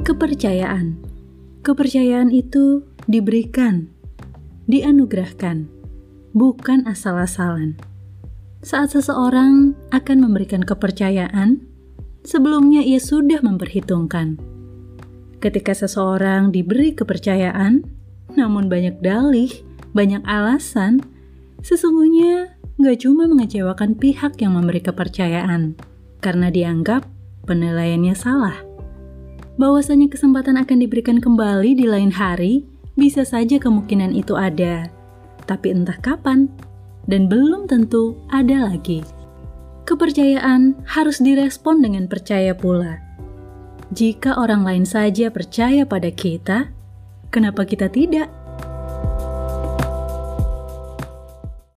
Kepercayaan. Kepercayaan itu diberikan, dianugerahkan, bukan asal-asalan. Saat seseorang akan memberikan kepercayaan, sebelumnya ia sudah memperhitungkan. Ketika seseorang diberi kepercayaan, namun banyak dalih, banyak alasan, sesungguhnya nggak cuma mengecewakan pihak yang memberi kepercayaan, karena dianggap penilaiannya salah bahwasanya kesempatan akan diberikan kembali di lain hari, bisa saja kemungkinan itu ada. Tapi entah kapan, dan belum tentu ada lagi. Kepercayaan harus direspon dengan percaya pula. Jika orang lain saja percaya pada kita, kenapa kita tidak?